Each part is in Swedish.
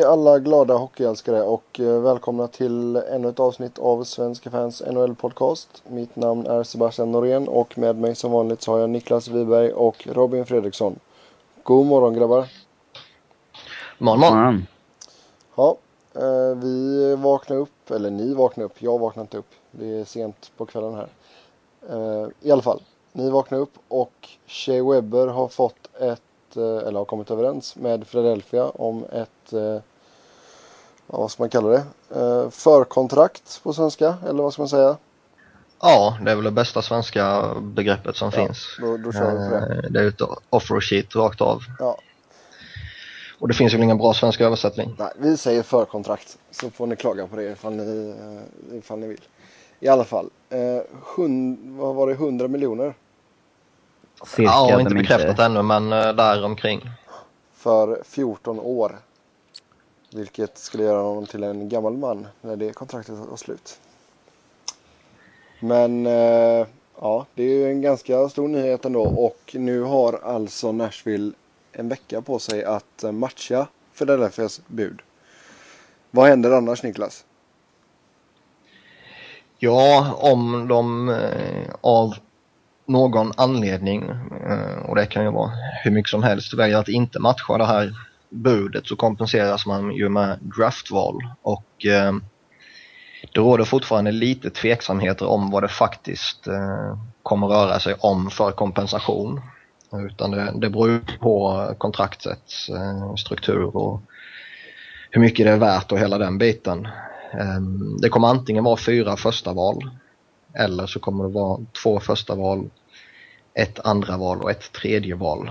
Hej alla glada hockeyälskare och eh, välkomna till ännu ett avsnitt av Svenska fans NHL podcast. Mitt namn är Sebastian Norén och med mig som vanligt så har jag Niklas Wiberg och Robin Fredriksson. God morgon grabbar! Morgon, morgon. Ja, eh, vi vaknade upp, eller ni vaknade upp, jag vaknade inte upp. Det är sent på kvällen här. Eh, I alla fall, ni vaknade upp och Shea Webber har fått ett eller har kommit överens med Philadelphia om ett, eh, ja, vad ska man kalla det, eh, förkontrakt på svenska, eller vad ska man säga? Ja, det är väl det bästa svenska begreppet som ja, finns. Då, då kör vi på det. Det är ett offer sheet rakt av. Ja. Och det finns väl ingen bra svensk översättning? Nej, vi säger förkontrakt. Så får ni klaga på det ifall ni, ifall ni vill. I alla fall, eh, hund, vad var det, 100 miljoner? Cirka, ja, inte bekräftat inte... ännu men uh, där omkring. För 14 år. Vilket skulle göra honom till en gammal man när det kontraktet var slut. Men eh, ja, det är ju en ganska stor nyhet ändå och nu har alltså Nashville en vecka på sig att eh, matcha Philadelphias bud. Vad händer annars Niklas? Ja, om de eh, av någon anledning, eh, och det kan ju vara hur mycket som helst, väljer att inte matcha det här budet så kompenseras man ju med draftval. Och eh, det råder fortfarande lite tveksamheter om vad det faktiskt eh, kommer röra sig om för kompensation. Utan det, det beror på kontraktets eh, struktur och hur mycket det är värt och hela den biten. Eh, det kommer antingen vara fyra första val eller så kommer det vara två första val ett andra val och ett tredje val.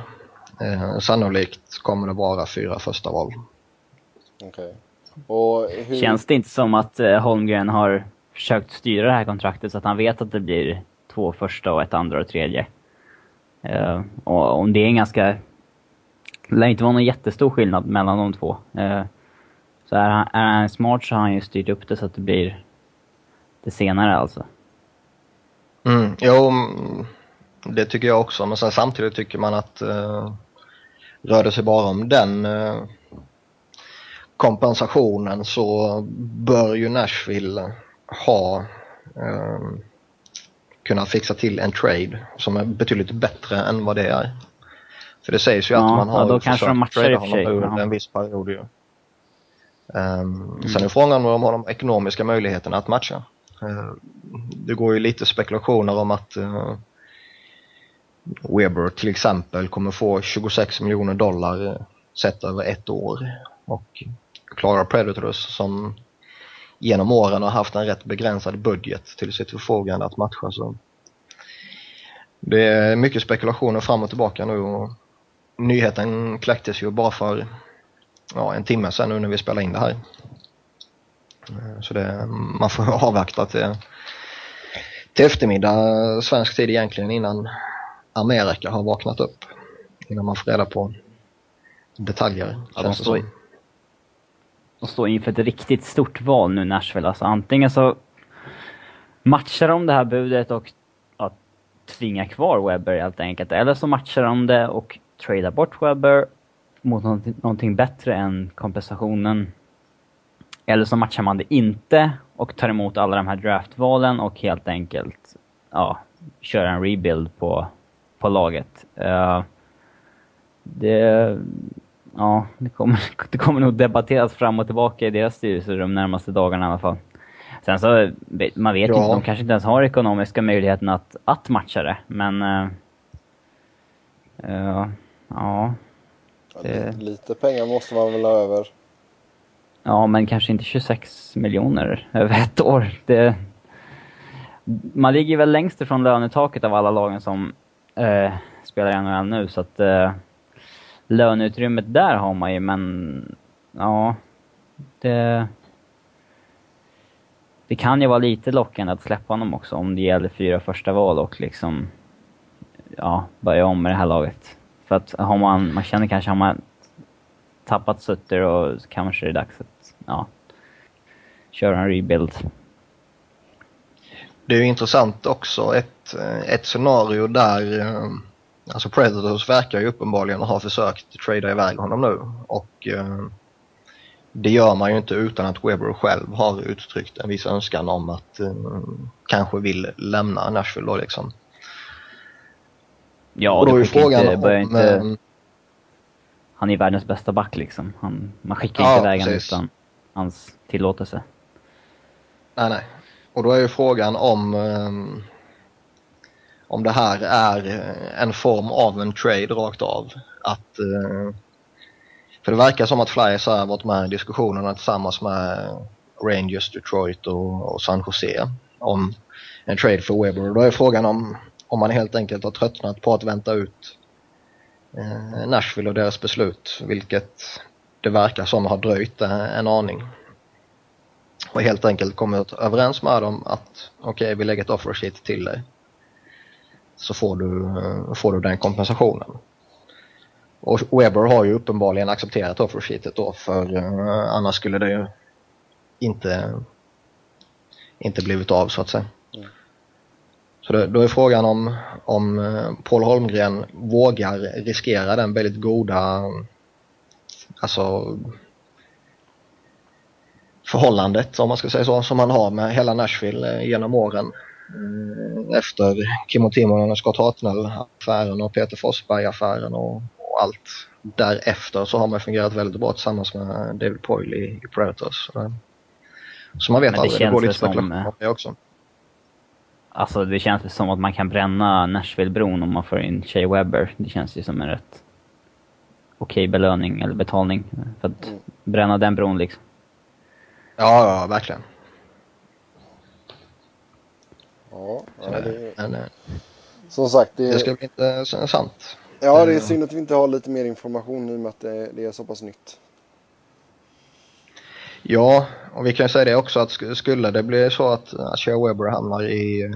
Eh, sannolikt kommer det vara fyra första val. Okay. Hur... Känns det inte som att eh, Holmgren har försökt styra det här kontraktet så att han vet att det blir två första och ett andra och tredje? Eh, och om det är en ganska... Det lär inte vara någon jättestor skillnad mellan de två. Eh, så är han, är han smart så har han ju styrt upp det så att det blir det senare alltså. Mm, jo, det tycker jag också, men sen samtidigt tycker man att eh, rör det sig bara om den eh, kompensationen så bör ju Nashville ha eh, kunnat fixa till en trade som är betydligt bättre än vad det är. För det sägs ju ja, att man har ja, då kanske de för sig. under en viss period ju. Um, mm. Sen är frågan om de har de ekonomiska möjligheterna att matcha. Uh, det går ju lite spekulationer om att uh, Weber till exempel kommer få 26 miljoner dollar eh, sett över ett år. Och klarar Predators som genom åren har haft en rätt begränsad budget till sitt förfogande att matcha så det är mycket spekulationer fram och tillbaka nu och nyheten kläcktes ju bara för ja, en timme sedan nu när vi spelar in det här. Eh, så det, man får avvakta till, till eftermiddag svensk tid egentligen innan Amerika har vaknat upp innan man får reda på detaljer. Ja, de, står, de står inför ett riktigt stort val nu, Nashville. Alltså, antingen så matchar de det här budet och ja, tvingar kvar Webber helt enkelt. Eller så matchar de det och tradar bort Webber mot någonting, någonting bättre än kompensationen. Eller så matchar man det inte och tar emot alla de här draftvalen och helt enkelt ja, kör en rebuild på på laget. Uh, det, ja, det kommer, det kommer nog debatteras fram och tillbaka i deras styrelserum närmaste dagarna i alla fall. Sen så, man vet ja. inte, de kanske inte ens har ekonomiska möjligheten att, att matcha det, men... Uh, uh, ja. Det... Lite pengar måste man väl ha över? Ja, men kanske inte 26 miljoner över ett år. Det, man ligger väl längst ifrån lönetaket av alla lagen som eh, spelar i NHL nu, så att eh, löneutrymmet där har man ju, men ja, det... Det kan ju vara lite lockande att släppa honom också om det gäller fyra första val och liksom ja, börja om med det här laget. För att har man, man känner kanske har man tappat Sutter och så kanske det är dags att ja, köra en rebuild. Det är ju intressant också ett Eh, ett, scenario där eh, alltså Predators verkar ju uppenbarligen ha försökt trada iväg honom nu och eh, det gör man ju inte utan att Weber själv har uttryckt en viss önskan om att eh, kanske vill lämna Nashville då liksom. Ja, och då är frågan inte, om, inte, eh, han är världens bästa back liksom. Han, man skickar Ja, inte iväg honom utan hans tillåtelse. Nej, nej. Och då är ju frågan om ehm, om det här är eh, en form av en trade rakt av. Att, eh, för det verkar som att Flyers har varit med i diskussionerna tillsammans med Rangers, Detroit och, och San Jose om en trade för Weber. Då är frågan om, om man helt enkelt har tröttnat på att vänta ut eh, Nashville och deras beslut, vilket det verkar som har dröjt en aning och helt enkelt kommit överens med dem att okej, vi lägger ett offer sheet till dig. Så får du, får du den kompensationen. Och Weber har ju uppenbarligen accepterat offer sheetet då för eh, annars skulle det ju inte, inte blivit av så att säga. Så det, då är frågan om, om eh, Paul Holmgren vågar riskera den väldigt goda alltså förhållandet, om man ska säga så, som han har med hela Nashville eh, genom åren. Eh, Efter Kim och Timonen och Scott Hartnell-affären och Peter Forsberg-affären och, och allt därefter så har man fungerat väldigt bra tillsammans med David Poyle i, i Predators. Så, så man vet Men det aldrig, det går lite som, spekulation eh, om det också. Alltså det känns som att man kan bränna Nashville-bron om man får in Shea Webber. Det känns ju som en rätt okej belöning eller betalning för att Mm. bränna den bron liksom. Ja, ja, verkligen. Ja, det, men, eh, som sagt, det, det ska bli intressant. ja, det är synd att vi inte har lite mer information i och med att det, är så pass nytt. Ja, och vi kan säga det också att sk- skulle det bli så att Shea Weber hamnar i, eh,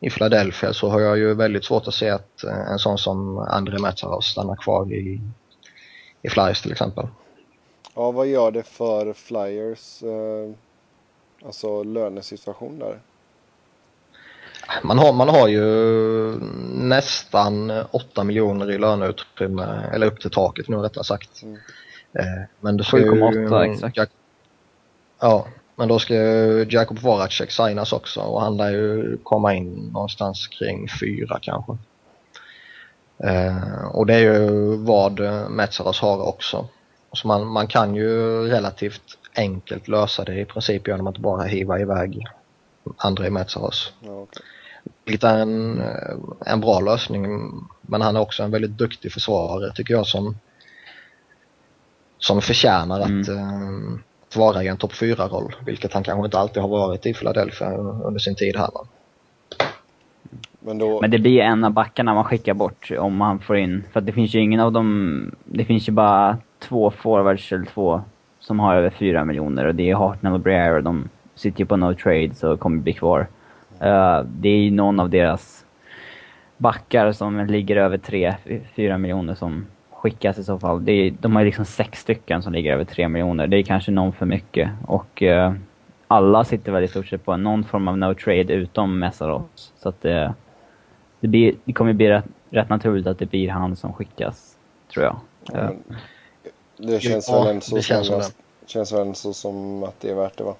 i Philadelphia så har jag ju väldigt svårt att se att eh, en sån som André Metsaros stannar kvar i, i Flyers till exempel. Ja, vad gör det för Flyers, eh, alltså lönesituation där? Man har, man har ju nästan 8 miljoner i löneutrymme, eller upp till taket nu rättare sagt. Mm. Eh, Men då ska ju- 7,8 exakt. Jack, ja, men då ska ju Jakob Voracek signas också och han lär ju komma in någonstans kring fyra kanske. Eh, och det är ju vad eh, Metsaros har också. Så man, man kan ju relativt enkelt lösa det i princip genom att bara hiva iväg Andrei Metsaros. Ja. Vilket är en, eh, en bra lösning men han är också en väldigt duktig försvarare tycker jag som som förtjänar att, eh, att vara i en topp 4-roll vilket han kanske inte alltid har varit i Philadelphia under sin tid här. Men då, Men det blir ju en av backarna man skickar bort om man får in, för att det finns ju ingen av dem, det finns ju bara två forwards eller två som har över fyra miljoner och det är Hartnell och Breer och de sitter ju på no trade så kommer bli kvar. Eh, det är ju någon av deras backar som ligger över tre, fyra miljoner som skickas i så fall. Det är, de har ju liksom sex stycken som ligger över tre miljoner. Det är kanske någon för mycket och eh, alla sitter väl i stort sett på någon form av no trade utom Messaros. Så att det, det, blir, det kommer bli rätt, rätt naturligt att det blir han som skickas, tror jag. ja, men det känns väl ändå så, ändå så som att det är värt det va?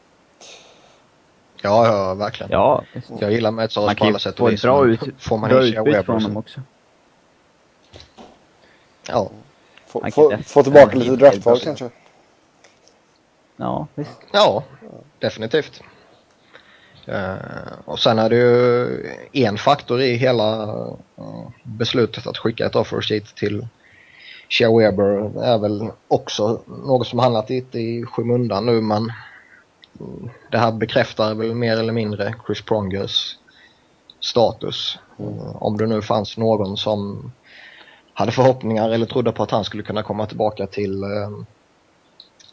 Ja, ja verkligen. ja. Jag gillar Metsaros man på kan alla ju sätt få och ett vis. bra, men ut, får man bra utbyte från honom också. Ja, Få, Man kan få, få tillbaka lite draftval kanske? Ja, visst. Ja, definitivt. Eh, och sen är det ju en faktor i hela eh, beslutet att skicka ett offer sheet till Shea Weber är väl också något som handlat lite i skymundan nu men det här bekräftar väl mer eller mindre Chris Prongers status. Eh, om det nu fanns någon som hade förhoppningar eller trodde på att han skulle kunna komma tillbaka till eh,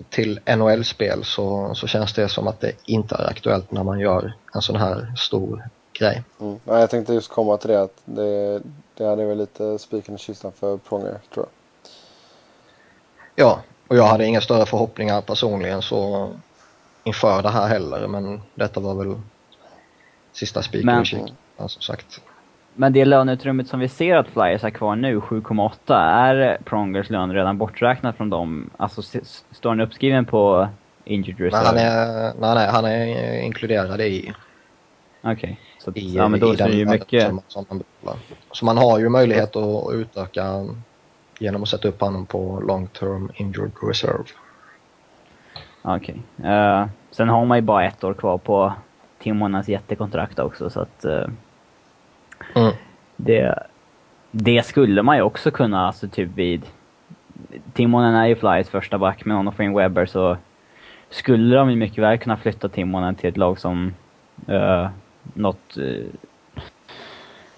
till NHL-spel så, så känns det som att det inte är aktuellt när man gör en sån här stor grej. Mm. Ja, jag tänkte just komma till det att det, det hade väl lite spiken i kistan för Pronger tror jag. Ja, och jag hade inga större förhoppningar personligen så inför det här heller men detta var väl sista spiken i kistan som sagt. Men det löneutrymmet som vi ser att Flyers har kvar nu, 7,8, är Prongers lön redan borträknat från dem? Alltså står han uppskriven på injured reserve? han är, nej, nej, han är inkluderad i, Okej. Så i, ja, men då i är det ju mycket... som, som. Så man har ju möjlighet att utöka genom att sätta upp honom på long term injured reserve. Okej. Eh, sen har man ju bara ett år kvar på Timonas jättekontrakt också, så att... eh, Mm. det, det skulle man ju också kunna, alltså typ vid... Timonen är ju Flyers första back, men om de får in Webber så skulle de ju mycket väl kunna flytta Timonen till ett lag som... Uh, något... eh,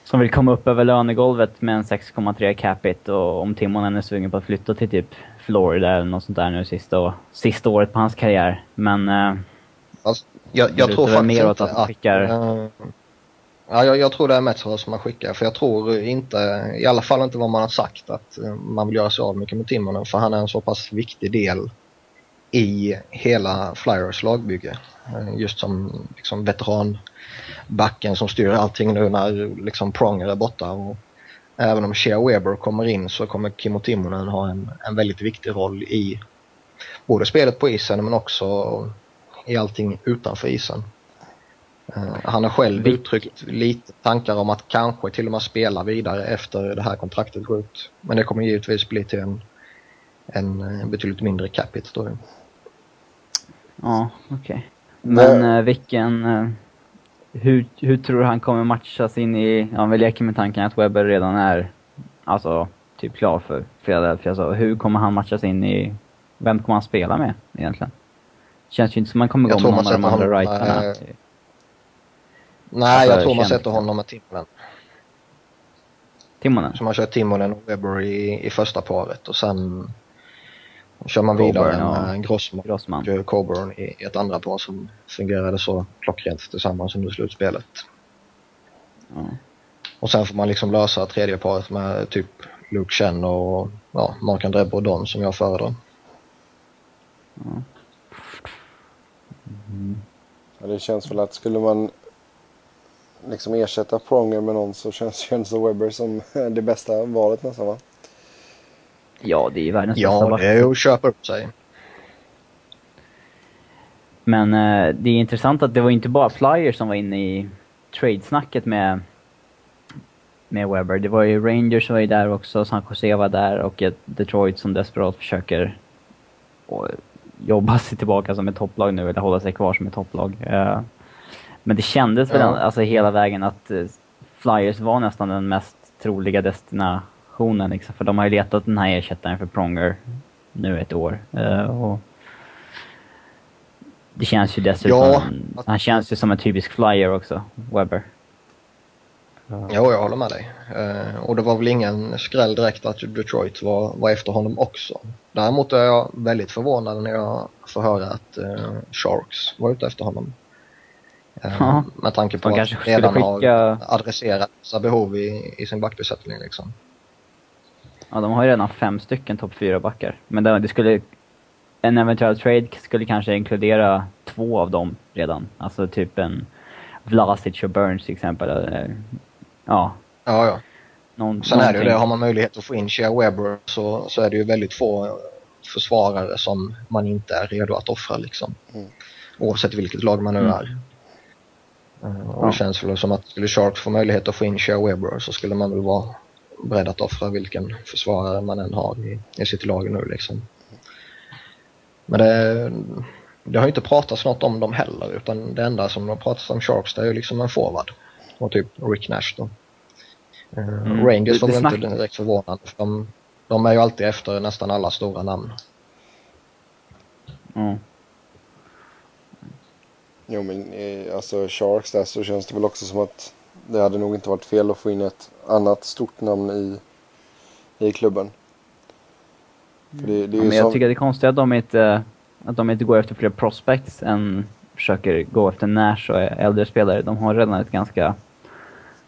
som vill komma upp över lönegolvet med en 6,3 capita och om Timonen är sugen på att flytta till typ Florida eller något sånt där nu sista, sista året på hans karriär. Men... eh, Alltså, jag, jag tror faktiskt mer åt att man skickar- eh, ja, jag, jag tror det är Metsara som man skickar. För jag tror inte, i alla fall inte vad man har sagt, att eh, man vill göra sig av mycket med Timonen. För han är en så pass viktig del i hela Flyers lagbygge. Just som liksom, veteranbacken som styr allting nu när liksom, Pronger är borta. Och även om Shea Weber kommer in så kommer Kimmo Timonen ha en, en väldigt viktig roll i både spelet på isen men också i allting utanför isen. Eh, han har själv uttryckt lite tankar om att kanske till och med spela vidare efter det här kontraktet går ut. Men det kommer givetvis bli till en, en eh, betydligt mindre capita då. ju. Ja, okej. Men Men- eh, vilken... hur, hur tror du han kommer matchas in i... Ja, vi leker med tanken att Webber redan är alltså typ klar för Philadelphia. Så hur kommer han matchas in i... Vem kommer han spela med egentligen? Känns ju inte som man kommer gå med någon av de andra rightarna. eh, Nej, Alltså, jag tror man sätter honom med Timonen. Timonen? Så man kör Timonen och Weber i, i första paret och sen kör man Coburn vidare och med Grossman Grossman. och Coburn i ett andra par som fungerade så klockrent tillsammans under slutspelet. Ja. Och sen får man liksom lösa tredje paret med typ Luke Chen och ja, Mark-André Bourdon som jag föredrar. Ja, det känns väl att skulle man liksom ersätta Pronger med någon så känns ju Enzo Webber som det bästa valet nästan va? Ja, det är ju världens bästa Ja, back. det är ju att köpa upp sig. Men eh, det är intressant att det var inte bara Flyers som var inne i tradesnacket med, med Webber. Det var ju Rangers var ju där också, San Jose var där och ett Detroit som desperat försöker jobba sig tillbaka som ett topplag nu, eller hålla sig kvar som ett topplag. Eh, men det kändes väl Ja. alltså hela vägen att eh, Flyers var nästan den mest troliga destinationen liksom, för de har ju letat den här ersättaren för Pronger nu ett år. Eh, och det känns ju dessutom... Ja. Han känns ju som en typisk flyer också, Webber. Jo, jag håller med dig. Eh, och det var väl ingen skräll direkt att Detroit var, var efter honom också. Däremot är jag väldigt förvånad när jag får höra att eh, Sharks var ute efter honom. Ja. Med tanke på att de redan skicka- har adresserat vissa behov i, i sin backbesättning liksom. Ja, de har ju redan fem stycken topp fyra backar. Men det, det skulle... En eventuell trade skulle kanske inkludera två av dem redan. Alltså typ en Vlasic och Burns till exempel. Eller, ja, Ja, ja. någon, Sen är det ju någonting. det, har man möjlighet att få in Shea Weber så, så är det ju väldigt få försvarare som man inte är redo att offra liksom. Mm. Oavsett vilket lag man nu Mm. är. Eh, Och Ja. det känns väl som att skulle Sharks få möjlighet att få in Shea Weber så skulle man väl vara beredd att offra vilken försvarare man än har i, i sitt lag nu liksom. Men det, det har ju inte pratats något om dem heller utan det enda som har pratats om Sharks det är ju liksom en forward. Och typ Rick Nash då. Eh, Mm. Rangers var väl inte direkt förvånande för de, de är ju alltid efter nästan alla stora namn. Ja. Jo men eh, alltså Sharks där så känns det väl också som att det hade nog inte varit fel att få in ett annat stort namn i, i klubben. För det, det är ju Men jag som, tycker det är konstigt att de inte, att de inte går efter fler prospects än försöker gå efter Nash och äldre spelare. De har redan ett ganska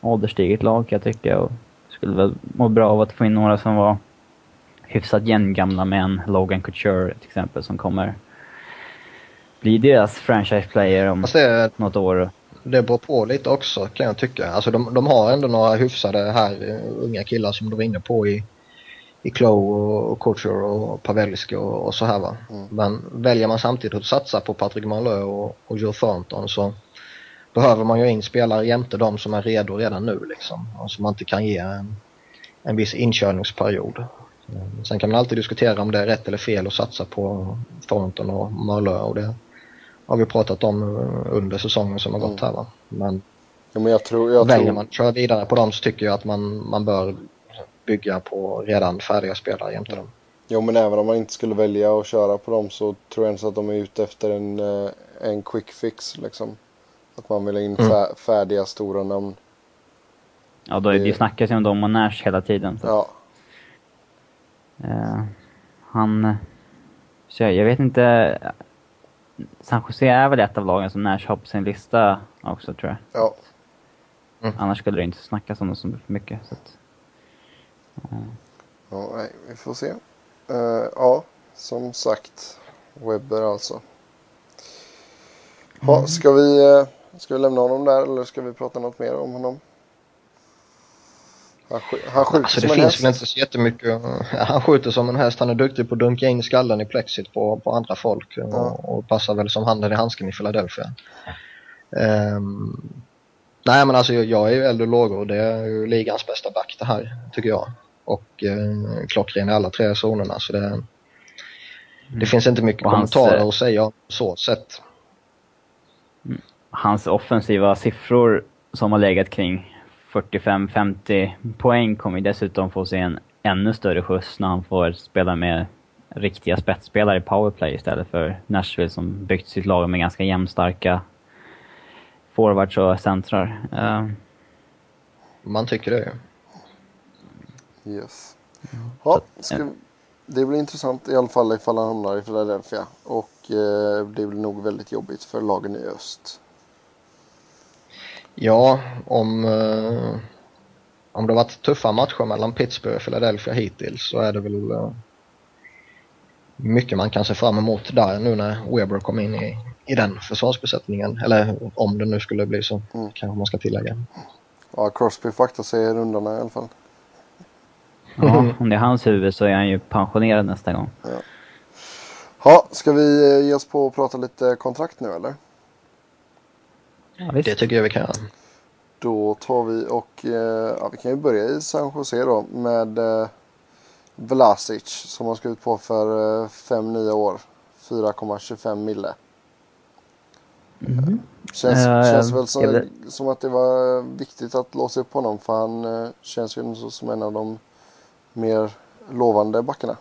ålderstiget lag kan jag tycka och skulle väl må bra av att få in några som var hyfsat jämngamla med en Logan Couture till exempel som kommer bli deras franchise player om det, något år. Det beror på lite också kan jag tycka. Alltså de, de har ändå några hyfsade här uh, unga killar som du var inne på i, i Klo och Couture och Pavelski och, och, så här va. Mm. Men väljer man samtidigt att satsa på Patrick Malö och, och Joe Thornton så behöver man ju in spelare jämte de som är redo redan nu liksom. Och som man inte kan ge en, en viss inkörningsperiod. Sen kan man alltid diskutera om det är rätt eller fel att satsa på Thornton och Malö och det har vi pratat om under säsongen som har gått mm. här va. Men, ja, men jag tror, jag väljer tror... man att köra vidare på dem så tycker jag att man, man bör bygga på redan färdiga spelare jämte dem. Jo men även om man inte skulle välja att köra på dem så tror jag inte att de är ute efter en, eh, en quick fix liksom. Att man vill ha in mm. färdiga stora namn. Ja, då, det, det snackas ju om dem och Nash hela tiden. Så. Ja. Uh, han... Så jag vet inte... San Jose är väl ett av lagen som Nash har på sin lista också, tror jag. Ja. Mm. Annars skulle det inte snackas om dem så mycket. Så att, uh. Ja, nej, vi får se. Uh, ja, som sagt. Webber alltså. Ha, mm. ska, vi, ska vi lämna honom där eller ska vi prata något mer om honom? Han, han skjuter alltså, det som finns en häst. väl inte så jättemycket. Han skjuter som en häst. Han är duktig på att dunka in skallen i plexit på, på andra folk ja. och, och, passar väl som handen i handsken i Philadelphia. Um, nej men alltså jag, jag är ju eld och lågor. Det är ju ligans bästa back det här tycker jag. Och eh, klockren i alla tre zonerna så det, mm. det finns inte mycket och kommentarer hans, att säga så sett. Mm. Hans offensiva siffror som har legat kring 45-50 poäng kommer dessutom få sig en ännu större skjuts när han får spela med riktiga spetsspelare i powerplay istället för Nashville som byggt sitt lag med ganska jämnstarka forwards och centrar. Uh. Man tycker det. Yes. Ja, ska, det blir intressant i alla fall ifall han hamnar i Philadelphia. Och eh, det blir nog väldigt jobbigt för lagen i öst. Ja, om, eh, om det varit tuffa matcher mellan Pittsburgh och Philadelphia hittills så är det väl eh, mycket man kan se fram emot där nu när Weber kom in i, i den försvarsbesättningen. Eller om det nu skulle bli så, mm. kanske man ska tillägga. Ja, Crosby får akta sig i rundorna i alla fall. Ja, om det är hans huvud så är han ju pensionerad nästa gång. Ja. Ha, ska vi eh, ge oss på att prata lite kontrakt nu eller? Ja, det tycker jag vi kan göra. Då tar vi och eh, ja, vi kan ju börja i San Jose då med eh, Vlasic som har skrivit på för 5-9 eh, år. 4,25 mille. Mm. Känns, uh, känns väl som, som, att det var viktigt att låsa upp honom för han känns ju som en av de mer lovande backarna.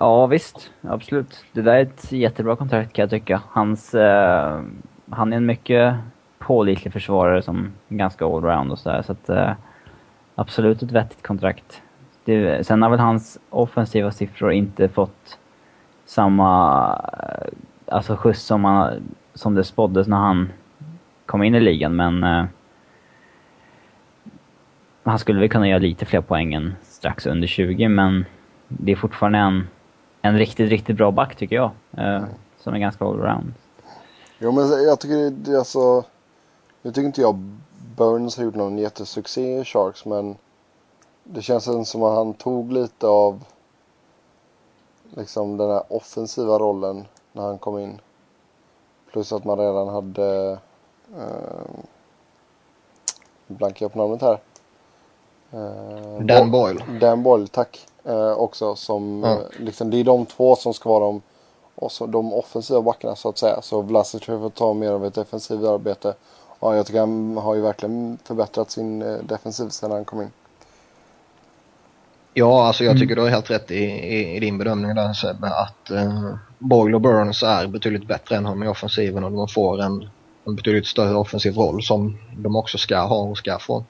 Ja visst, absolut. Det där är ett jättebra kontrakt kan jag tycka. Hans, eh, han är en mycket pålitlig försvarare som ganska allround och sådär. Så att eh, absolut ett vettigt kontrakt. Det, sen har väl hans offensiva siffror inte fått samma eh, alltså skjuts som, man, som det spåddes när han kom in i ligan men Eh, han skulle väl kunna göra lite fler poäng än strax under 20 men det är fortfarande en, en riktigt, riktigt bra back tycker jag. Uh, som är ganska allround. Jo men jag tycker det är alltså... Nu tycker inte jag Burns har gjort någon jättesuccé i Sharks men det känns som att han tog lite av liksom den här offensiva rollen när han kom in. Plus att man redan hade eh, blankar jag på namnet här. Eh, Dan Boyle. Dan Boyle, tack. Eh, också som, mm. liksom, det är de två som ska vara de och så de offensiva backarna så att säga. Så Vlasic fått ta mer av ett defensivt arbete. Ja, jag tycker han har ju verkligen förbättrat sin eh, defensiv sedan han kom in. Ja, alltså jag mm. tycker mm. du har helt rätt i, i, i din bedömning där Sebbe. Att eh, Boyle och Burns är betydligt bättre än honom i offensiven och de får en, en betydligt större offensiv roll som de också ska ha och ska få.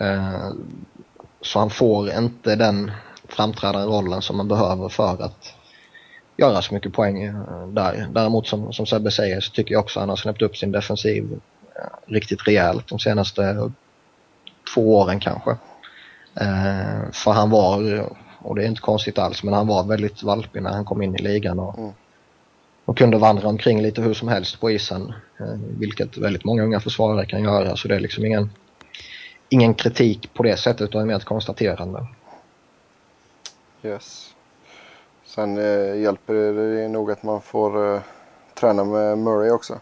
Eh, så han får inte den framträdande rollen som man behöver för att göra så mycket poäng eh, där. Däremot som, som Sebbe säger så tycker jag också att han har släppt upp sin defensiv eh, riktigt rejält de senaste två åren kanske. Eh, för han var, och det är inte konstigt alls, men han var väldigt valpig när han kom in i ligan och mm. och kunde vandra omkring lite hur som helst på isen. Eh, vilket väldigt många unga försvarare kan göra så det är liksom ingen, ingen kritik på det sättet utan mer ett konstaterande. Yes. Sen eh, hjälper det nog att man får eh, träna med Murray också.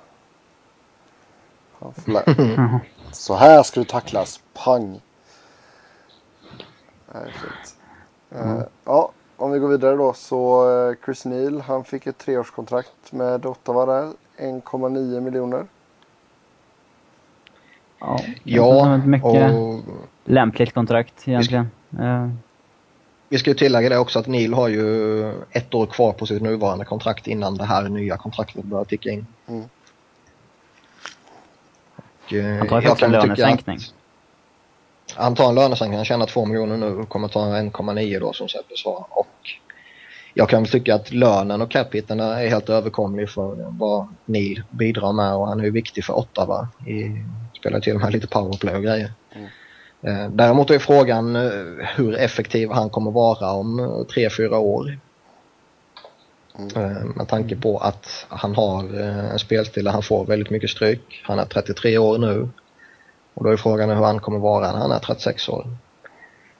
Så här ska du tacklas. Pang. Nej, fint. Eh, ja, om vi går vidare då så eh, Chris Neal han fick ett treårskontrakt med Ottawa där. 1,9 miljoner. Ja, det Ja, och lämpligt kontrakt egentligen. Eh, vi ska ju tillägga det också att Neil har ju ett år kvar på sitt nuvarande kontrakt innan det här nya kontraktet börjar ticka in. Mm. Och, eh, han tar ju faktiskt en lönesänkning. Han tar en lönesänkning, han tjänar 2 miljoner nu och kommer ta 1,9 då som Seppe sa. Och jag kan väl tycka att lönen och capiten är helt överkomlig för vad Neil bidrar med och han är ju viktig för Ottawa. I, spelar till och med lite powerplay och grejer. Mm. Eh, Däremot är frågan eh, hur effektiv han kommer vara om 3-4 år. Eh, Med tanke på att han har eh, en spelstil där han får väldigt mycket stryk. Han är 33 år nu. Och då är frågan hur han kommer vara när han är 36 år.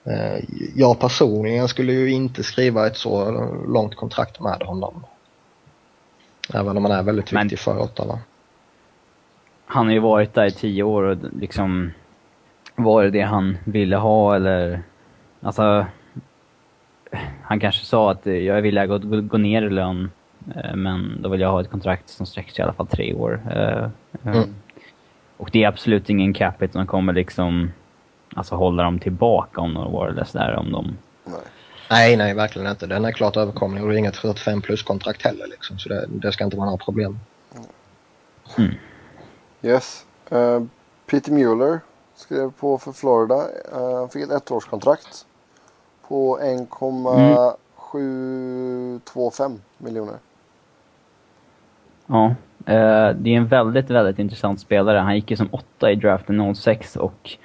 Eh, Jag personligen skulle ju inte skriva ett så långt kontrakt med honom. Även om han är väldigt Men- viktig för Ottawa. Han har ju varit där i tio år och liksom... Var det det han ville ha eller... Alltså... Han kanske sa att jag vill gå, gå, gå ner i lön. eh, Men då vill jag ha ett kontrakt som sträcker sig i alla fall tre år. Eh, eh, Mm. Och det är absolut ingen capita som kommer liksom... Alltså hålla dem tillbaka om några år eller sådär om de... Nej. Nej, nej, verkligen inte. Den är klart överkomlig och det är inget 35 plus-kontrakt heller liksom. Så det, det ska inte vara några problem. Yes. Eh, Peter Mueller skrev på för Florida. Eh, han fick ett ettårskontrakt på 1,725 miljoner. Ja. Eh, det är en väldigt, väldigt intressant spelare. Han gick ju som åtta i draften 06 och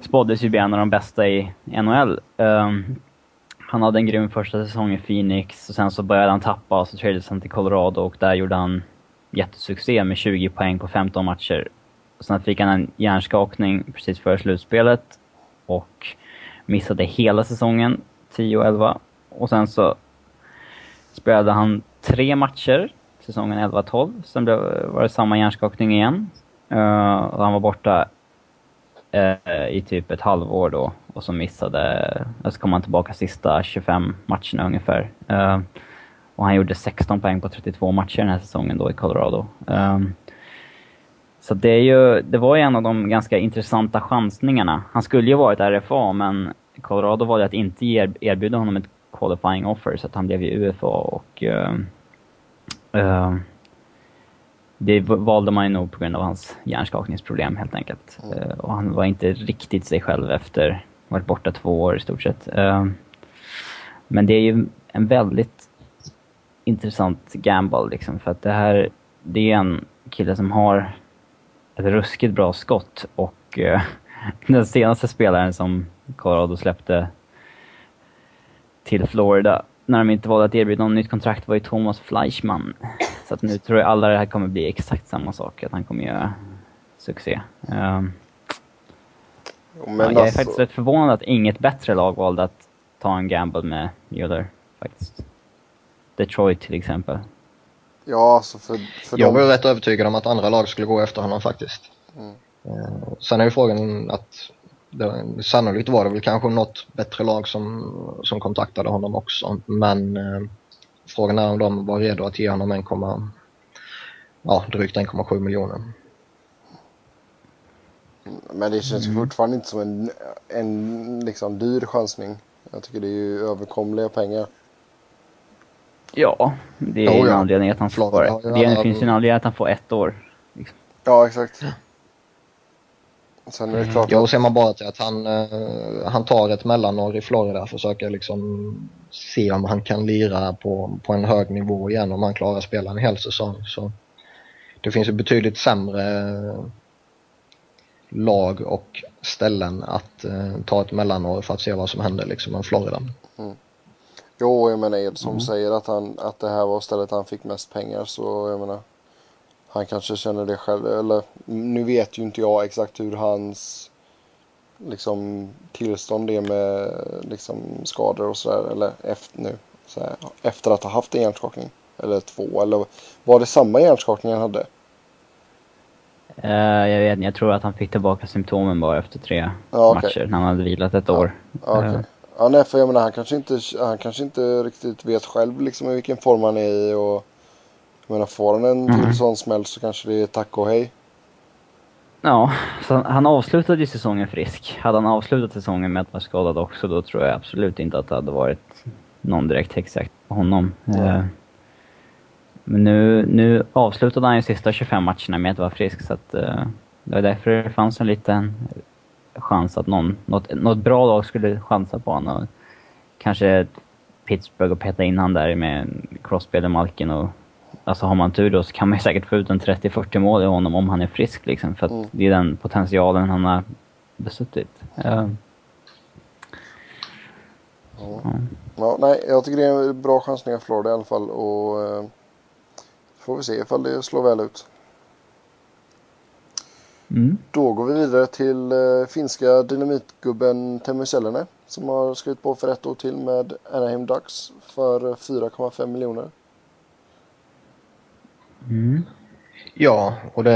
spåddes ju bli en av de bästa i NHL. Ehm, han hade en grym första säsong i Phoenix och sen så började han tappa och så tradades han till Colorado och där gjorde han jättesuccé med 20 poäng på 15 matcher. Sen fick han en hjärnskakning precis före slutspelet och missade hela säsongen, 10 och 11. Och sen så spelade han tre matcher säsongen 11-12. Sen blev, var det samma hjärnskakning igen. Uh, och han var borta uh, i typ ett halvår då. Och så missade, och så kom han tillbaka sista 25 matcherna ungefär. Uh, och han gjorde 16 poäng på 32 matcher den här säsongen då i Colorado. Eh, så det, är ju, det var ju en av de ganska intressanta chansningarna. Han skulle ju varit RFA, men Colorado valde att inte erbjuda honom ett qualifying offer, så att han blev ju UFA och eh, eh, det valde man ju nog på grund av hans hjärnskakningsproblem helt enkelt. Eh, och han var inte riktigt sig själv efter varit borta två år i stort sett. Men det är ju en väldigt intressant gamble liksom, för att det här, det är en kille som har ett ruskigt bra skott och eh, den senaste spelaren som Colorado släppte till Florida när de inte valde att erbjuda något nytt kontrakt var ju Thomas Fleischmann. Så att nu tror jag alla det här kommer bli exakt samma sak, att han kommer göra succé. Ehm, Jo, ja, Men jag är alltså, faktiskt rätt förvånad att inget bättre lag valde att ta en gamble med Mueller, faktiskt. Detroit till exempel. Ja, alltså för, för Jag var ju rätt övertygad om att andra lag skulle gå efter honom faktiskt. Mm. Eh, Sen är ju frågan att det, sannolikt var det väl kanske något bättre lag som, som kontaktade honom också. Men eh, frågan är om de var redo att ge honom 1, ja, drygt 1,7 miljoner. Men det känns Mm. fortfarande inte som en, en liksom dyr chansning. Jag tycker det är ju överkomliga pengar. Ja, det är Jo, ju en ja. anledning att han får har ju det. alla- finns ju en anledning att han får ett år. Ja, exakt. Sen är det klart Ja, och att, ser man bara till att han, eh, han tar ett mellanår i Florida och försöker liksom se om han kan lira på, på en hög nivå igen om han klarar att spela en hel säsong. Så det finns ju betydligt sämre lag och ställen att eh, ta ett mellanår för att se vad som händer liksom än Florida. Jo, jag menar Edson Mm. säger att, han, att det här var stället han fick mest pengar så jag menar han kanske känner det själv eller nu vet ju inte jag exakt hur hans liksom tillstånd är med liksom skador och sådär eller efter nu så här, efter att ha haft en hjärnskakning eller två eller var det samma hjärnskakning han hade? Eh, jag vet inte, jag tror att han fick tillbaka symptomen bara efter tre Ja, okej. matcher när han hade vilat ett år. Ja, okej. Ja, nej, för jag menar, han kanske inte, han kanske inte riktigt vet själv liksom i vilken form han är i och jag menar, får han en Mm. till sån smäll så kanske det är tack och hej. Ja, så han- han avslutade ju säsongen frisk. Hade han avslutat säsongen med att vara skadad också, då tror jag absolut inte att det hade varit någon direkt häxjakt på honom. Ja. Eh, Men nu, nu avslutade han ju sista 25 matcherna med att vara frisk, så att eh, det var därför det fanns en liten chans att någon, något, något bra lag skulle chansa på honom. Kanske Pittsburgh och peta in han där med Crosby eller Malkin och Alltså har man tur då så kan man ju säkert få ut en 30-40 mål i honom om han är frisk liksom. För att Mm. det är den potentialen han har besuttit. Ja. ja. Ja, nej, jag tycker det är en bra chansning av Florida i alla fall och eh, får vi se ifall det slår väl ut. Mm. Då går vi vidare till eh, finska dynamitgubben Teemu Selänne som har skrivit på för ett år till med Anaheim Ducks för eh, 4,5 miljoner. Mm. Ja, och det,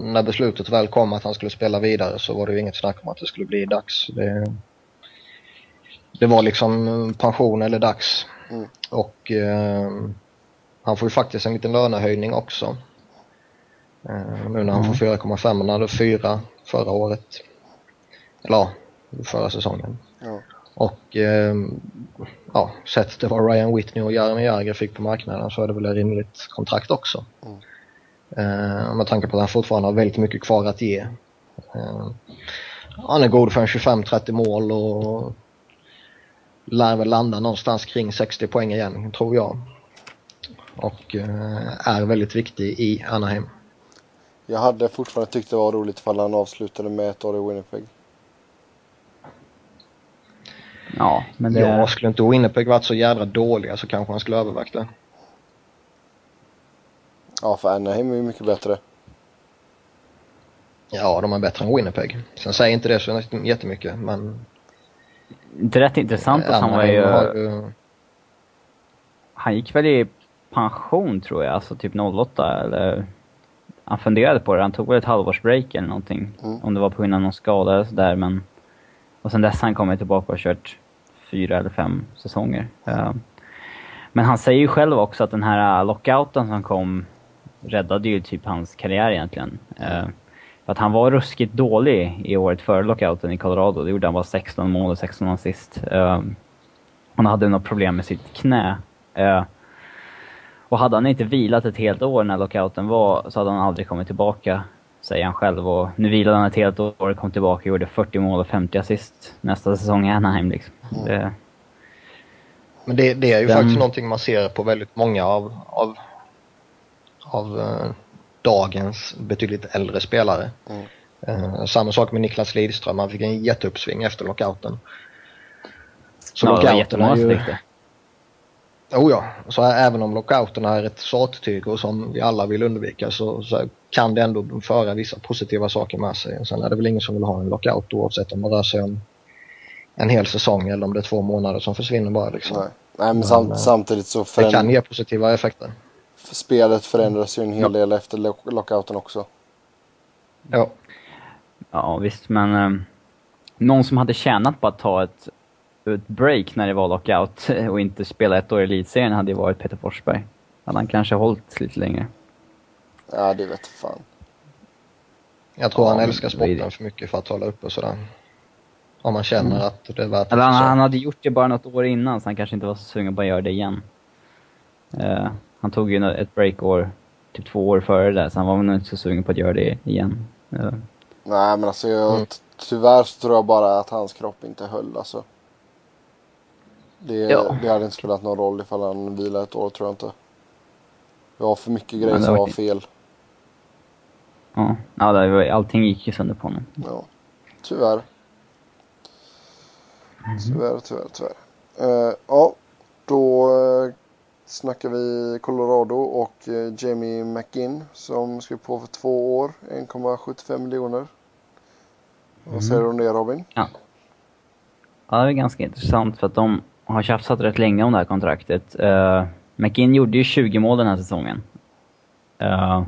när beslutet väl kom att han skulle spela vidare så var det ju inget snack om att det skulle bli dags. Det, det var liksom pension eller dags. Mm. Och eh, han får ju faktiskt en liten lönehöjning också. Eh, nu när han får 4,5, han hade 4 förra året. Eller ja, förra säsongen. Ja. Och eh, ja, sett det var Ryan Whitney och Jaromir Jagr fick på marknaden så är det väl ett rimligt kontrakt också. Mm. Eh, med tanke på att han fortfarande har väldigt mycket kvar att ge. Eh, han är god för en 25-30 mål och lär väl landa någonstans kring 60 poäng igen, tror jag. Och eh, är väldigt viktig i Anaheim. Jag hade fortfarande tyckt det var roligt ifall han avslutade med ett år i Winnipeg. Ja, men det... Ja, skulle inte Winnipeg varit så jädra dåliga så kanske han skulle övervägt det. Ja, för Anaheim är ju mycket bättre. Ja, de är bättre än Winnipeg. Sen säger inte det så jättemycket, men... Det är rätt intressant att han var Anaheim ju... har ju... Han gick väl i pension tror jag, alltså typ 08 eller... Han funderade på det, han tog väl ett halvårsbreak eller någonting. Mm. Om det var på grund av någon skada eller sådär men... Och sen dess har han kommit tillbaka och kört fyra eller fem säsonger. Eh, Men han säger ju själv också att den här eh, lockouten som kom räddade ju typ hans karriär egentligen. Eh, För att han var ruskigt dålig i året före lockouten i Colorado. Det gjorde han bara 16 mål och 16 assist. Han hade något problem med sitt knä. Och hade han inte vilat ett helt år när lockouten var så hade han aldrig kommit tillbaka, säger han själv. Och nu vilade han ett helt år, kom tillbaka och gjorde 40 mål och 50 assist nästa säsong i Anaheim liksom. Det, Men det, det är ju Den- faktiskt någonting man ser på väldigt många av, av, av eh, dagens betydligt äldre spelare. Mm. Eh, samma sak med Niklas Lidström, han fick en jätteuppsving efter lockouten. Så ja, det var lockouten jättemånga är ju... det. Oh ja, så även om lockouten är ett sattyg och som vi alla vill undvika så, så kan det ändå föra vissa positiva saker med sig. Sen är det väl ingen som vill ha en lockout oavsett om det rör sig om en hel säsong eller om det är två månader som försvinner bara liksom. Nej, Nej men Men, sam eh, samtidigt så Det föränd kan ge positiva effekter. spelet förändras ju en hel del efter lock lockouten också. Ja. Ja visst, men ehm, någon som hade tjänat på att ta ett, ett break när det var lockout och inte spela ett år i elitserien hade ju varit Peter Forsberg. Hade han kanske hållit lite längre. Ja, det vet fan. Jag tror Ja, han älskar sporten för mycket för att hålla uppe sådär. Om man känner Mm. att det är värt Eller han, han hade gjort det bara något år innan så han kanske inte var så sugen på att göra det igen. Eh, han tog ju ett breakår, typ två år före det där, så han var nog inte så sugen på att göra det igen. Eh, Nej, men alltså jag, Mm. tyvärr så tror jag bara att hans kropp inte höll alltså. Det, Ja. det hade inte spelat någon roll ifall han vilade ett år tror jag inte. Det var för mycket grejer som var fel. ja, ja det var, allting gick ju sönder på honom. Ja, tyvärr. Tyvärr, tyvärr, tyvärr. Eh, ja, Då eh, snackar vi Colorado och eh, Jamie McGinn som skrev på för två år, 1,75 miljoner. Vad säger du om det Robin? Ja. ja, det är ganska intressant för att de har tjafsat rätt länge om det här kontraktet. Uh, McGinn gjorde ju 20 mål den här säsongen. Uh,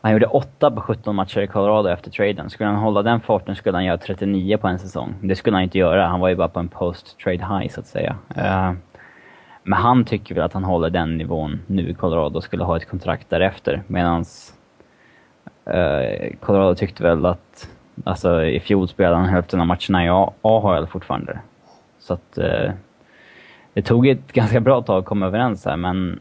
han gjorde 8 på 17 matcher i Colorado efter traden. Skulle han hålla den farten skulle han göra 39 på en säsong. Det skulle han inte göra. Han var ju bara på en post-trade high, så att säga. Uh, men han tycker väl att han håller den nivån nu i Colorado och skulle ha ett kontrakt därefter. Medan uh, Colorado tyckte väl att Alltså i fjol spelade han hälften av matcherna i AHL fortfarande. Så att eh, det tog ett ganska bra tag att komma överens här, men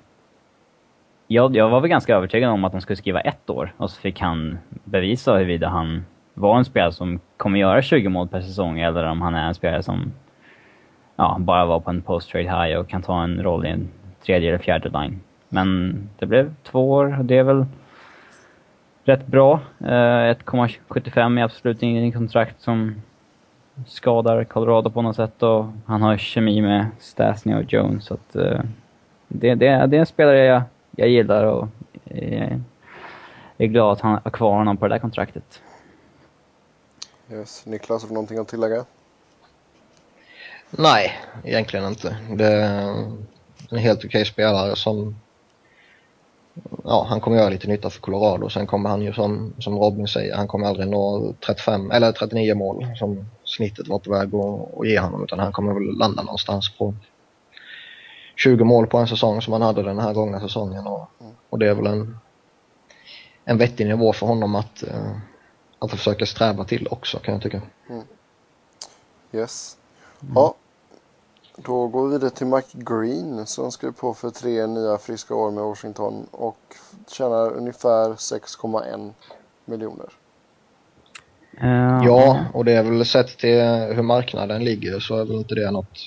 jag, jag var väl ganska övertygad om att de skulle skriva ett år och så fick han bevisa huruvida han var en spelare som kommer göra 20 mål per säsong eller om han är en spelare som ja, bara var på en post-trade high och kan ta en roll i en tredje eller fjärde line. Men det blev två år och det är väl rätt bra. 1,75 är absolut ingen kontrakt som skadar Colorado på något sätt och han har kemi med Stasny och Jones så att eh, det, det, det är en spelare jag, jag gillar och eh, är glad att han har kvar honom på det där kontraktet. Yes. Niklas, har du någonting att tillägga? Nej, egentligen inte. Det är en helt okej okay spelare som ja, han kommer göra lite nytta för Colorado. Sen kommer han ju som, som Robin säger, han kommer aldrig nå 35 eller 39 mål som snittet var på väg att, att ge honom utan han kommer väl landa någonstans på 20 mål på en säsong som han hade den här gångna säsongen och, och det är väl en, en vettig nivå för honom att, uh, att försöka sträva till också kan jag tycka. Mm. Yes. Ja, då går vi vidare till Mike Green som skrev på för tre nya friska år med Washington och tjänar ungefär 6,1 miljoner. Uh, ja, och det är väl sett till hur marknaden ligger så är väl inte det något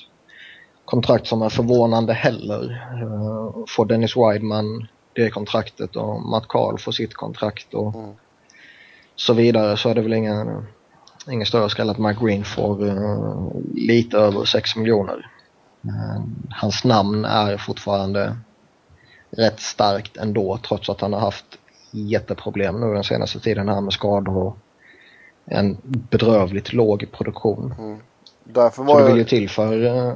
kontrakt som är förvånande heller. Uh, får Dennis Wideman det kontraktet och Matt Carl får sitt kontrakt och mm. så vidare så är det väl ingen, ingen större skräll att Mike Green får uh, lite över 6 miljoner. Eh, hans namn är fortfarande rätt starkt ändå trots att han har haft jätteproblem nu den senaste tiden här med skador och en bedrövligt låg produktion. Mm. Därför var Så det vill ju till för... Uh...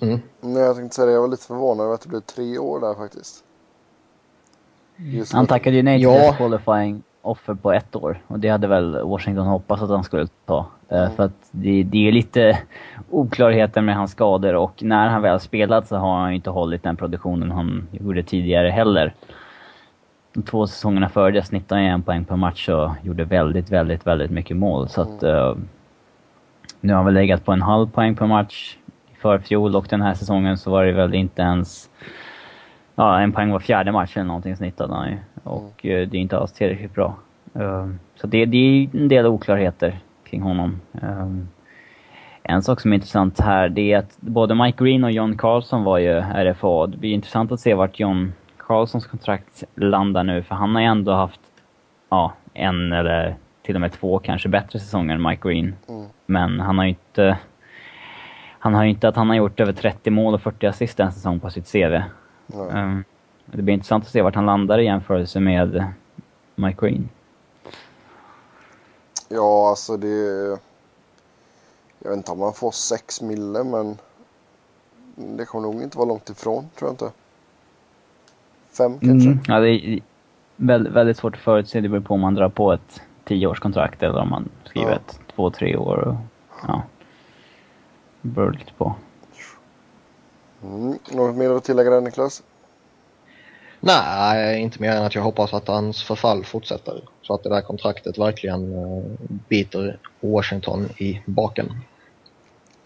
Mm. Nej, jag tänkte säga det, jag var lite förvånad över att det blev tre år där faktiskt. Just han tackade ju nej till ja. qualifying offer på ett år och det hade väl Washington hoppats att han skulle ta. Eh, mm. För att det, det är lite oklarheter med hans skador och när han väl spelat så har han inte hållit den produktionen han gjorde tidigare heller. Två säsongerna före det snittade han en poäng per match och gjorde väldigt, väldigt, väldigt mycket mål. Så att, uh, nu har han väl legat på en halv poäng per match för fjol och den här säsongen så var det väl inte ens ja, en poäng var fjärde match eller någonting snittade han ju. Och mm. det är inte alls tillräckligt bra. Uh, så det, det är en del oklarheter kring honom. En sak som är intressant här, det är att både Mike Green och John Carlson var ju RFA. Det blir intressant att se vart John Carlsons kontrakt landar nu, för han har ju ändå haft ja, en eller till och med två kanske bättre säsonger än Mike Green. Mm. Men han har ju inte... Han har ju inte att han har gjort över 30 mål och 40 assist en säsong på sitt CV. Um, det blir intressant att se vart han landar i jämförelse med Mike Green. Ja, alltså det... Jag vet inte om man får 6 mille, men det kommer nog inte vara långt ifrån, tror jag inte. 5 kanske? Mm, ja, det är väldigt, väldigt svårt att förutse. Det beror på om man drar på ett 10-årskontrakt eller om man skriver ja. ett 2-3 år. Och, ja. Det beror lite på. Mm. Något mer att tillägga där, Niklas? Nej, inte mer än att jag hoppas att hans förfall fortsätter. Så att det där kontraktet verkligen uh, biter Washington i baken.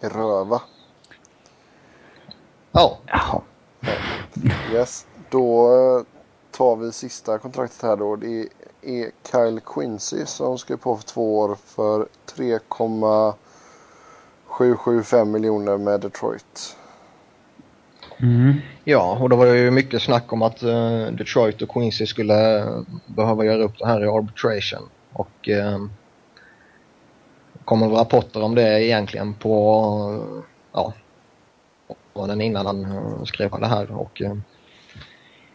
Röva. Ja. Jaha. Yes, då eh, tar vi sista kontraktet här då. Det är Kyle Quincy som skrev på för två år för 3,775 miljoner med Detroit. Mm. Ja, och det var ju mycket snack om att uh, Detroit och Quincy skulle behöva göra upp det här i arbitration. Och uh, kommer rapporter om det egentligen på, uh, ja, månaden innan han eh, skrev det här och eh,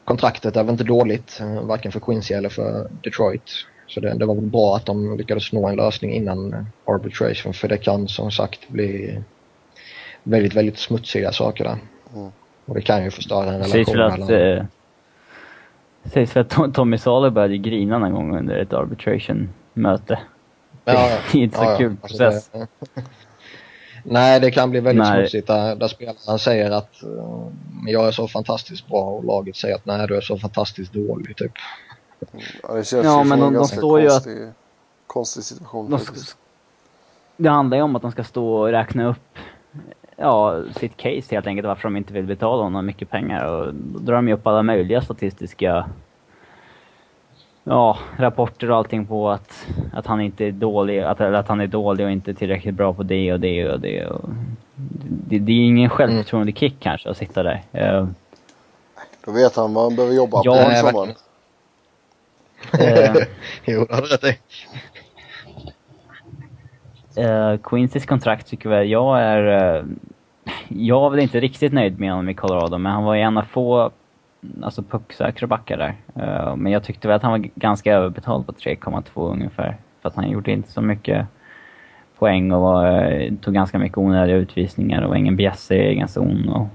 kontraktet är väl inte dåligt, eh, varken för Quincy eller för Detroit. Så det, det var väl bra att de lyckades nå en lösning innan eh, arbitration för det kan som sagt bli väldigt, väldigt smutsiga saker där. Mm. Och det kan ju förstöra en Det sägs relation väl att, mellan... eh, sägs väl att Tom- Tommy Salo började grina någon gång under ett arbitration-möte. Det är inte så kul alltså process. det- Nej, det kan bli väldigt Nej. smutsigt där, där spelaren säger att uh, jag är så fantastiskt bra och laget säger att nej, du är så fantastiskt dålig typ. Ja, det känns Ja, ju men som de- en de ganska står ju konstig, konstig situation. De faktiskt. ska, det handlar ju om att de ska stå och räkna upp ja, sitt case helt enkelt, varför de inte vill betala honom mycket pengar. Och då drar de ju upp alla möjliga statistiska ja, rapporter och allting på att, att han inte är dålig, att, eller att han är dålig och inte tillräckligt bra på det och det och det. Och det, det är ingen självförtroende kick kanske att sitta där. Eh, Då vet han vad han behöver jobba Ja, på i sommar. eh, jo, det har du rätt i. Uh, Quincy's kontrakt tycker väl jag är... eh, jag var väl inte riktigt nöjd med honom i Colorado, men han var ju en av få alltså pucksäkra backar där. Eh, men jag tyckte väl att han var ganska överbetald på 3,2 ungefär. För att han gjorde inte så mycket poäng och var, eh, tog ganska mycket onödiga utvisningar och var ingen bjässe i egen zon och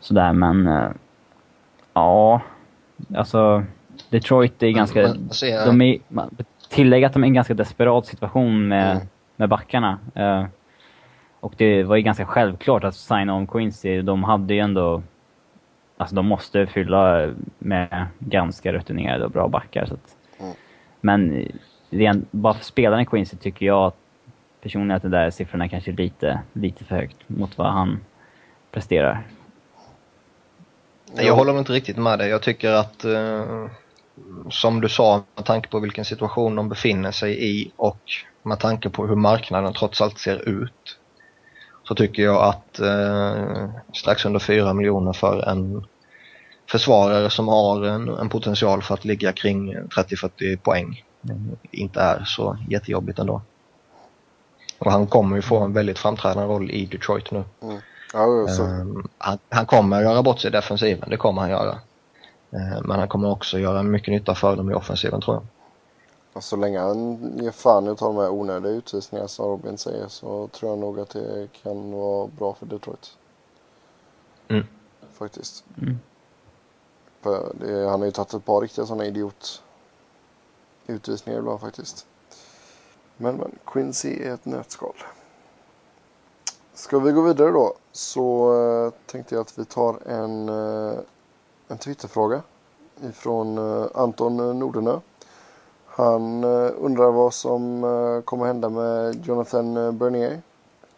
sådär. Men eh, ja, alltså Detroit är ganska... Ser- De är, man- tillägg att de är i en ganska desperat situation med, Mm. med backarna. Och det var ju ganska självklart att signa om Quincy. De hade ju ändå... Alltså de måste fylla med ganska rutinerade och bra backar. Så att, Mm. Men eh, ren, bara för spelaren Quincy tycker jag att personligen att de där siffrorna kanske är lite, lite för högt mot vad han presterar. Jag håller inte riktigt med dig. Jag tycker att, eh, som du sa, med tanke på vilken situation de befinner sig i och med tanke på hur marknaden trots allt ser ut, så tycker jag att eh, strax under 4 miljoner för en försvarare som har en, en potential för att ligga kring 30-40 poäng eh, inte är så jättejobbigt ändå. Och han kommer ju få en väldigt framträdande roll i Detroit nu. Ja, jo, så, Ehm, han, han kommer göra bort sig i defensiven, det kommer han göra. Ehm, men han kommer också göra mycket nytta för dem i offensiven tror jag. Och så länge han ger fan i att ta de här onödiga utvisningarna som Robin säger så tror jag nog att det kan vara bra för Detroit. Mm. Faktiskt. Mm. För det, han har ju tagit ett par riktiga sådana idiot utvisningar ibland faktiskt. Men, men Quincy är ett nötskal. Ska vi gå vidare då så eh, tänkte jag att vi tar en, eh, en Twitterfråga ifrån eh, Anton Nordenö. Han eh, undrar vad som eh, kommer hända med Jonathan eh, Bernier,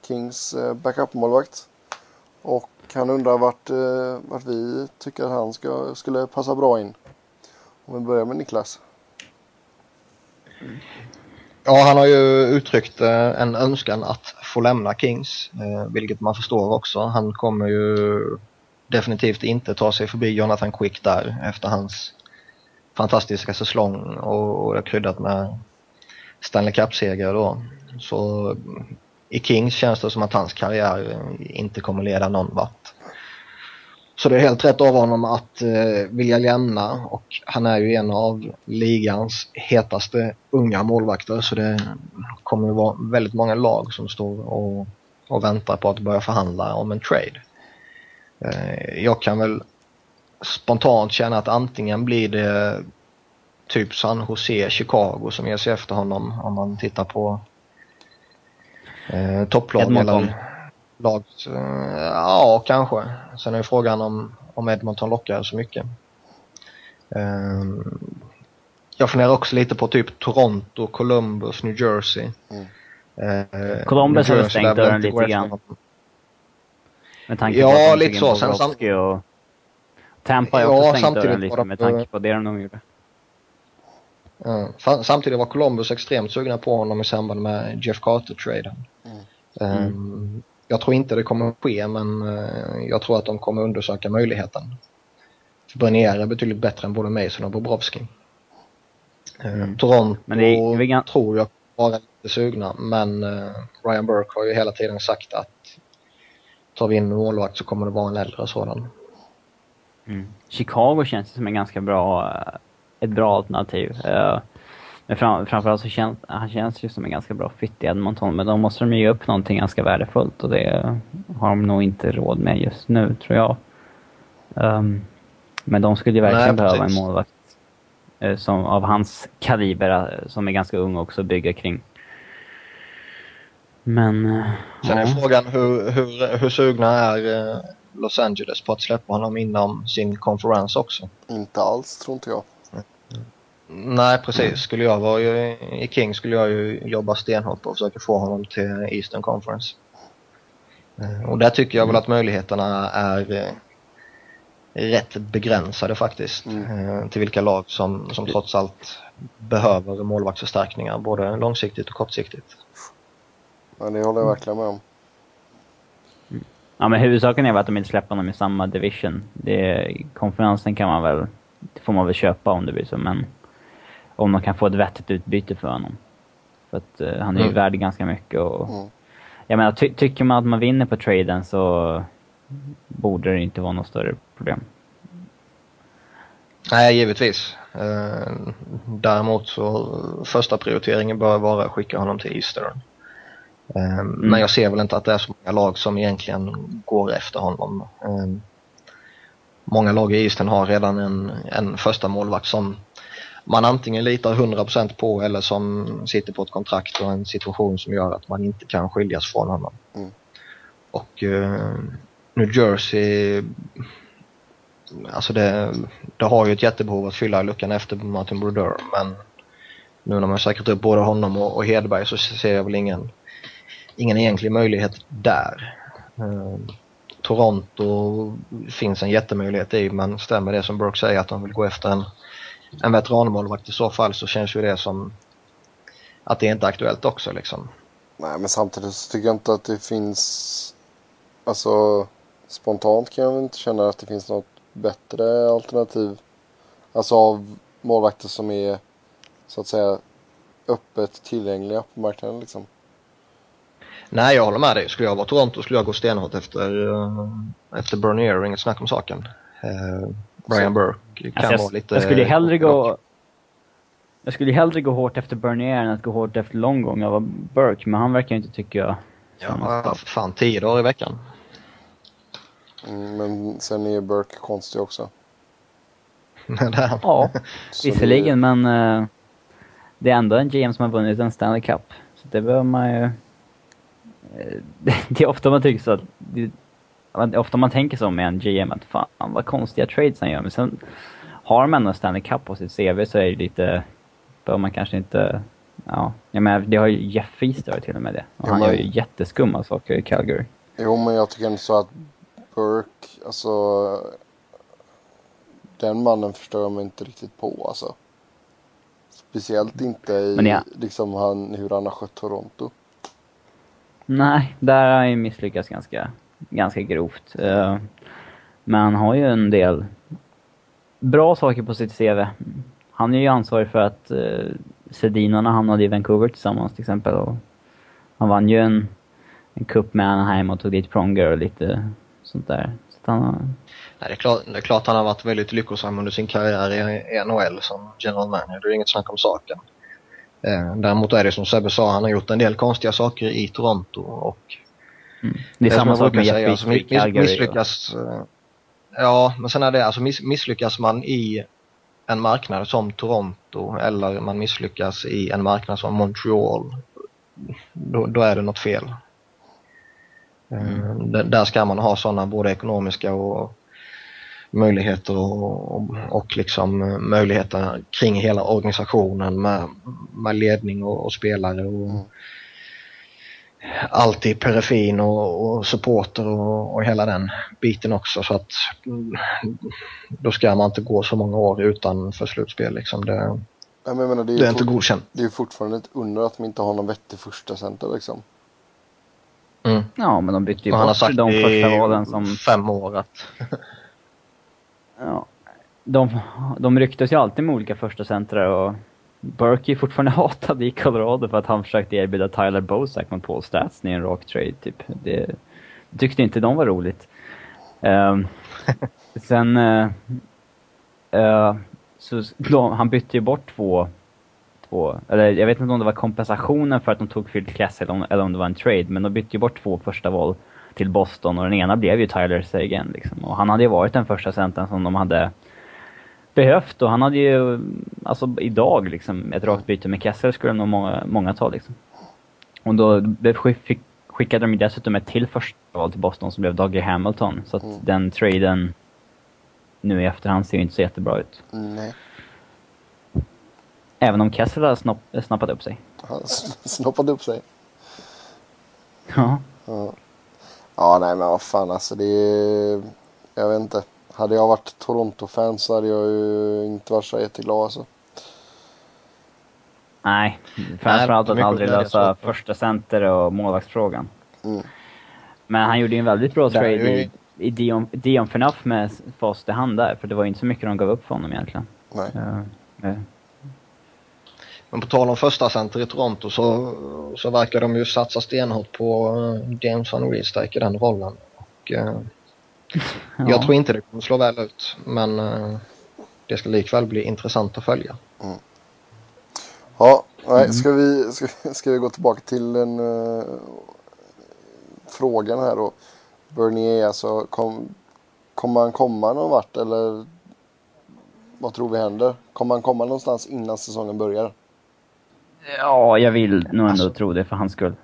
Kings backup-målvakt. Och han undrar vart, vart vi tycker att han ska, skulle passa bra in. Om vi börjar med Niklas. Ja, han har ju uttryckt en önskan att få lämna Kings, vilket man förstår också. Han kommer ju definitivt inte ta sig förbi Jonathan Quick där efter hans fantastiska säsong och, och det är kryddat med Stanley Cup-segrar då. Så i Kings känns det som att hans karriär inte kommer leda någon vart. Så det är helt rätt av honom att eh, vilja lämna och han är ju en av ligans hetaste unga målvakter så det kommer vara väldigt många lag som står och, och väntar på att börja förhandla om en trade. Eh, jag kan väl spontant känna att antingen blir det typ San Jose, Chicago som ger sig efter honom om man tittar på eh, topplag eller lag. Eh, ja, kanske. Sen är frågan om, om Edmonton lockar så mycket. Eh, jag funderar också lite på typ Toronto, Columbus, New Jersey. Mm. Eh, Columbus Jersey stängt dörren lite grann. Med tanke Ja, på att lite så. Sen och Tampa Ja, också stängt samtidigt dörren var lite med tanke på det de gjorde. Ja, Samtidigt var Columbus extremt sugna på honom i samband med Jeff Carter-traden. Mm. Um, jag tror inte det kommer att ske, men eh, jag tror att de kommer undersöka möjligheten. För Bernier är betydligt bättre än både Mason och Bobrovsky. Eh, Mm. Toronto Men det är- är gan- tror jag var lite sugna, men eh, Ryan Burke har ju hela tiden sagt att tar vi in en målvakt så kommer det vara en äldre sådan. Mm. Chicago känns som en ganska bra, eh, ett bra alternativ. Uh, men fram, framförallt så känns han känns ju som en ganska bra fit i Edmonton, men då måste de ge upp någonting ganska värdefullt och det har de nog inte råd med just nu, tror jag. Um, men de skulle ju verkligen Nej, behöva en målvakt uh, som, av hans kaliber, som är ganska ung också, bygga kring. Men... Sen är frågan hur, hur, hur sugna är Los Angeles på att släppa honom inom sin konferens också? Inte alls, tror inte jag. Nej, precis. Skulle jag vara i King skulle jag ju jobba stenhårt på att försöka få honom till Eastern Conference. Eh, och där tycker jag väl att möjligheterna är eh, rätt begränsade faktiskt. Mm. Eh, till vilka lag som, som trots allt behöver målvaktsförstärkningar både långsiktigt och kortsiktigt. Ja, det håller jag verkligen med om. Ja, men huvudsaken är väl att de inte släpper honom i samma division. Det, konferensen kan man väl, det får man väl köpa om det blir så, men om de kan få ett vettigt utbyte för honom. För att uh, han är ju mm. värd ganska mycket och... Mm. Jag menar, ty tycker man att man vinner på traden så borde det inte vara något större problem. Nej, givetvis. Eh, däremot så första prioriteringen bör vara att skicka honom till Eastern. Eh, mm. Men jag ser väl inte att det är så många lag som egentligen går efter honom. Eh, många lag i Eastern har redan en, en första målvakt som man antingen litar 100% på eller som sitter på ett kontrakt och en situation som gör att man inte kan skiljas från honom. Mm. Och uh, New Jersey, alltså det, det har ju ett jättebehov att fylla luckan efter Martin Brodeur men nu när man säkrat upp både honom och, och Hedberg så ser jag väl ingen, ingen egentlig möjlighet där. Eh, Toronto finns en jättemöjlighet i men stämmer det som Burke säger att de vill gå efter en en veteranmålvakt i så fall så känns ju det som att det inte är aktuellt också liksom. Nej, men samtidigt så tycker jag inte att det finns... Alltså, spontant kan jag inte känna att det finns något bättre alternativ. Alltså av målvakter som är så att säga öppet tillgängliga på marknaden liksom. Nej, jag håller med dig. Skulle jag vara Toronto skulle jag gå stenhårt efter, uh, efter Bernier, inget snack om saken. Uh, Brian Burke kan alltså, vara lite... Jag skulle hellre gå... Jag skulle hellre gå hårt efter Bernier än att gå hårt efter Longång av Burke, men han verkar inte tycka Ja, fan tio dagar i veckan. Mm, men sen är Burke konstig också. ja, visserligen, det... men uh, det är ändå en GM som har vunnit en Stanley Cup. Så det behöver man ju... Uh, det är ofta man tycker så att det, ofta man tänker så med en GM att fan vad konstiga trades han gör. Men sen har man ändå Stanley Cup på sitt CV så är det lite, bör man kanske inte, ja. Jag menar, det har ju Jeff Feaster till och med det. Och jo, han gör ju jätteskumma saker i Calgary. Jo, men jag tycker ändå så att Burke, alltså den mannen förstår jag mig inte riktigt på alltså. Speciellt inte i ja. liksom han, hur han har skött Toronto. Nej, där har han ju misslyckats ganska ganska grovt. Eh, men han har ju en del bra saker på sitt CV. Han är ju ansvarig för att eh, Sedinarna hamnade i Vancouver tillsammans till exempel. Och han vann ju en, en cup med Anaheim och tog dit Pronger och lite sånt där. Så han har... Nej, det, är klart, det är klart han har varit väldigt lyckosam under sin karriär i NHL som general manager. Det är inget snack om saken. Eh, däremot är det som Sebbe sa, han har gjort en del konstiga saker i Toronto och Mm. Det är det samma sak med Jeff alltså, miss, Misslyckas, och... ja, men sen är det alltså miss, misslyckas man i en marknad som Toronto eller man misslyckas i en marknad som Montreal, då, då är det något fel. Mm. Där ska man ha sådana både ekonomiska och möjligheter och, och, liksom möjligheter kring hela organisationen med, med ledning och, och spelare och mm allt i periferin och, och supporter och, och, hela den biten också så att då ska man inte gå så många år utan för slutspel liksom. Det, ja, men menar, det är, det är inte godkänt. Det är fortfarande ett under att de inte har någon vettig första center liksom. Mm. Ja, men de bytte ju bort de första valen som... fem år att... ja. De, de ryktas ju alltid med olika första centrar och Burke är fortfarande hatad i Colorado för att han försökte erbjuda Tyler Bozak mot Paul Stastny i en rak trade typ. Det, tyckte inte de var roligt. Ehm, sen... eh, eh, så, de, han bytte ju bort två, två... Eller jag vet inte om det var kompensationen för att de tog Phil Kessel eller om, eller om det var en trade, men de bytte ju bort två första val till Boston och den ena blev ju Tyler Seguin liksom. Och han hade ju varit den första centern som de hade behövt och han hade ju, alltså idag liksom, ett rakt byte med Kessel skulle nog många, många ta liksom. Och då fick, skickade de dessutom ett till första val till Boston som blev Dougie Hamilton. Så att Mm. den traden nu i efterhand ser ju inte så jättebra ut. Nej. Även om Kessel har snopp, snappat upp sig. Han sn- snoppade upp sig. Ja. Ja. Ja, nej men vad fan alltså det är... Jag vet inte. Hade jag varit Toronto-fan så hade jag ju inte varit så jätteglad alltså. Nej, framförallt de att aldrig lösa första center och målvaktsfrågan. Mm. Men han gjorde ju en väldigt bra trade ju- i, i Dion, Dion Phaneuf med fast i hand där, för det var ju inte så mycket de gav upp för honom egentligen. Nej. Eh, eh, Men på tal om första center i Toronto så, så verkar de ju satsa stenhårt på eh, James van Riemsdyk i den rollen. Och, eh, Jag ja. tror inte det kommer slå väl ut men eh, det ska likväl bli intressant att följa. Ja, nej, ska, vi, ska, ska vi gå tillbaka till den uh, frågan här då. Bernier, alltså kom, kommer han komma någon vart eller vad tror vi händer? Kommer han komma någonstans innan säsongen börjar? Ja, jag vill nog ändå Alltså- tro det för hans skull.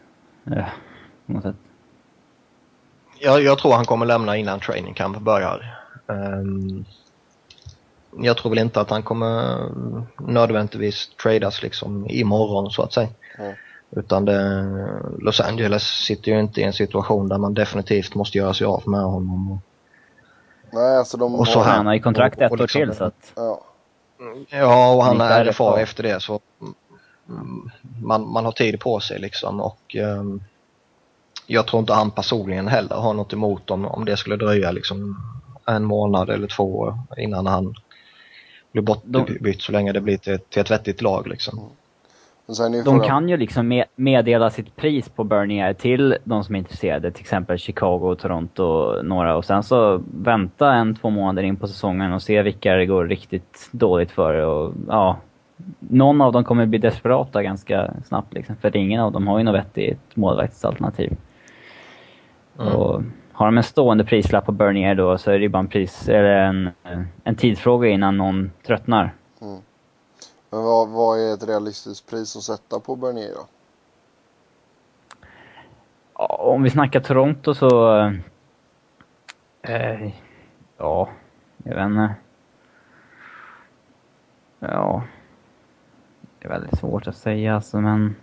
Eh, på något sätt. Jag, jag tror han kommer lämna innan training camp börjar. Ehm, jag tror väl inte att han kommer nödvändigtvis tradas liksom imorgon så att säga. Mm. Utan det, Los Angeles sitter ju inte i en situation där man definitivt måste göra sig av med honom. Nej, alltså de Och så. Han har ju kontrakt ett år liksom- till så att... Ja, Ja, och han är RFA. Efter det så man, man har tid på sig liksom och ehm, jag tror inte han personligen heller har något emot om, om det skulle dröja liksom en månad eller två innan han blir bortbytt så länge det blir till, till ett vettigt lag liksom. De frågan- kan ju liksom me- meddela sitt pris på Bernier till de som är intresserade, till exempel Chicago, Toronto och några och sen så vänta en, två månader in på säsongen och se vilka det går riktigt dåligt för och ja, någon av dem kommer bli desperata ganska snabbt liksom, för ingen av dem har ju något vettigt målvaktsalternativ. Mm. Och har de en stående prislapp på Bernier då så är det ju bara en pris, eller en, en tidsfråga innan någon tröttnar. Men vad, vad är ett realistiskt pris att sätta på Bernier då? Ja, om vi snackar Toronto så... Eh, ja, jag vet inte. Ja. Det är väldigt svårt att säga alltså, men...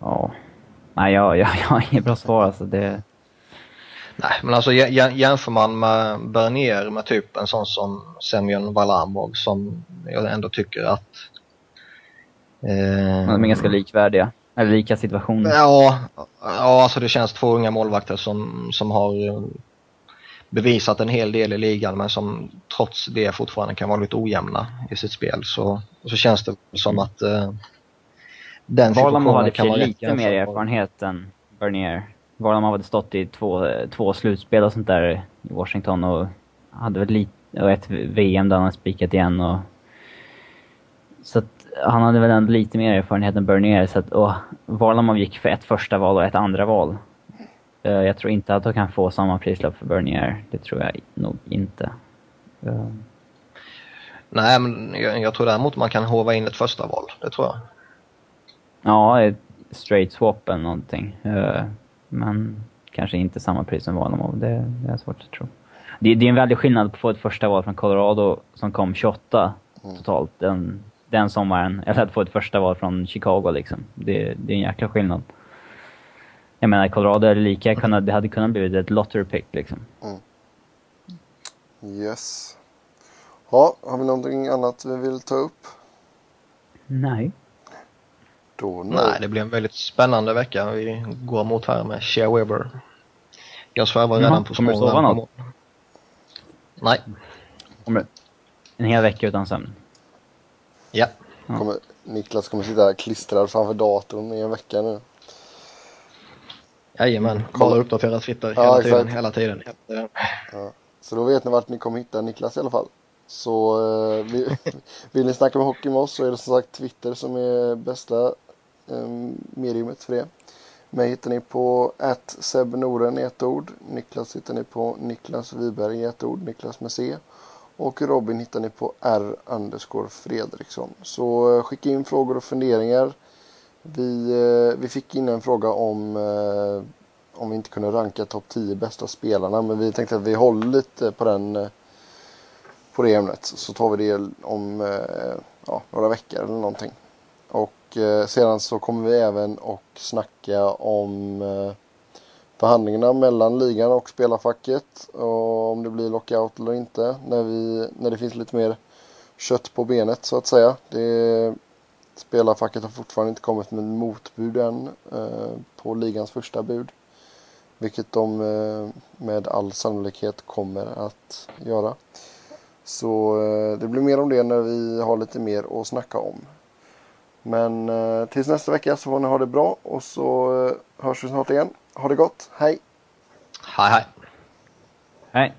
Ja. Nej, jag, jag, jag har inget bra svar alltså. Det, Nej, men alltså jä- jä- jämför man med Bernier med typ en sån som Semyon Valamov som jag ändå tycker att eh, de är ganska likvärdiga. Eller lika situationer. Ja, ja alltså det känns två unga målvakter som, som har bevisat en hel del i ligan men som trots det fortfarande kan vara lite ojämna i sitt spel så, så känns det som att eh, den Varlamov hade kan vara lite mer erfarenhet än Bernier. Varlamov hade stått i två, två slutspel och sånt där i Washington och hade väl lite, och ett VM där han hade spikat igen och... Så att han hade väl ändå lite mer erfarenhet än Bernier så att, och Varlamov gick för ett första val och ett andra val. Eh, Jag tror inte att de kan få samma prislapp för Bernier. Det tror jag nog inte. Eh, Nej men jag, jag tror däremot man kan hova in ett första val, det tror jag. Ja, ett straight swap eller någonting. Eh, Men kanske inte samma pris som Varlamov. Det, det är svårt att tro. Det, det är en väldig skillnad på att få ett första val från Colorado som kom 28 totalt den, den sommaren. Eller att få ett första val från Chicago liksom. Det, det är en jäkla skillnad. Jag menar, Colorado hade lika kunnat, det hade kunnat bli ett lottery pick liksom. Yes. Ja, har vi någonting annat vi vill ta upp? Nej. Då Nej, det blir en väldigt spännande vecka vi går mot här med Shea Weber. Jag svävar redan på kommer du sova något? Nej, Kommer En hel vecka utan sömn. ja. Kommer, Niklas kommer sitta klistrad framför datorn i en vecka nu. Jajamän, bara uppdatera Twitter Ja, hela exakt. tiden, hela tiden. Så då vet ni vart ni kommer hitta Niklas i alla fall. Så eh, vill, vill ni snacka med hockey med oss så är det som sagt Twitter som är bästa eh, mediumet för det. Mig hittar ni på @sebnoren i ett ord. Niklas hittar ni på Niklas Wiberg i ett ord, Niklas med C. Och Robin hittar ni på R Fredriksson. Så eh, skicka in frågor och funderingar. Vi, eh, vi fick in en fråga om eh, om vi inte kunde ranka topp 10 bästa spelarna. Men vi tänkte att vi håller lite på den eh, på det ämnet. Så tar vi det om ja, några veckor eller någonting. Och sedan så kommer vi även och snacka om förhandlingarna mellan ligan och spelarfacket. Och om det blir lockout eller inte. När, vi, när det finns lite mer kött på benet så att säga. Det, spelarfacket har fortfarande inte kommit med motbud än eh, på ligans första bud. Vilket de eh, med all sannolikhet kommer att göra. Så eh, det blir mer om det när vi har lite mer att snacka om. Men eh, tills nästa vecka så får ni ha det bra och så eh, hörs vi snart igen. Ha det gott, hej! Hej hej! Nej.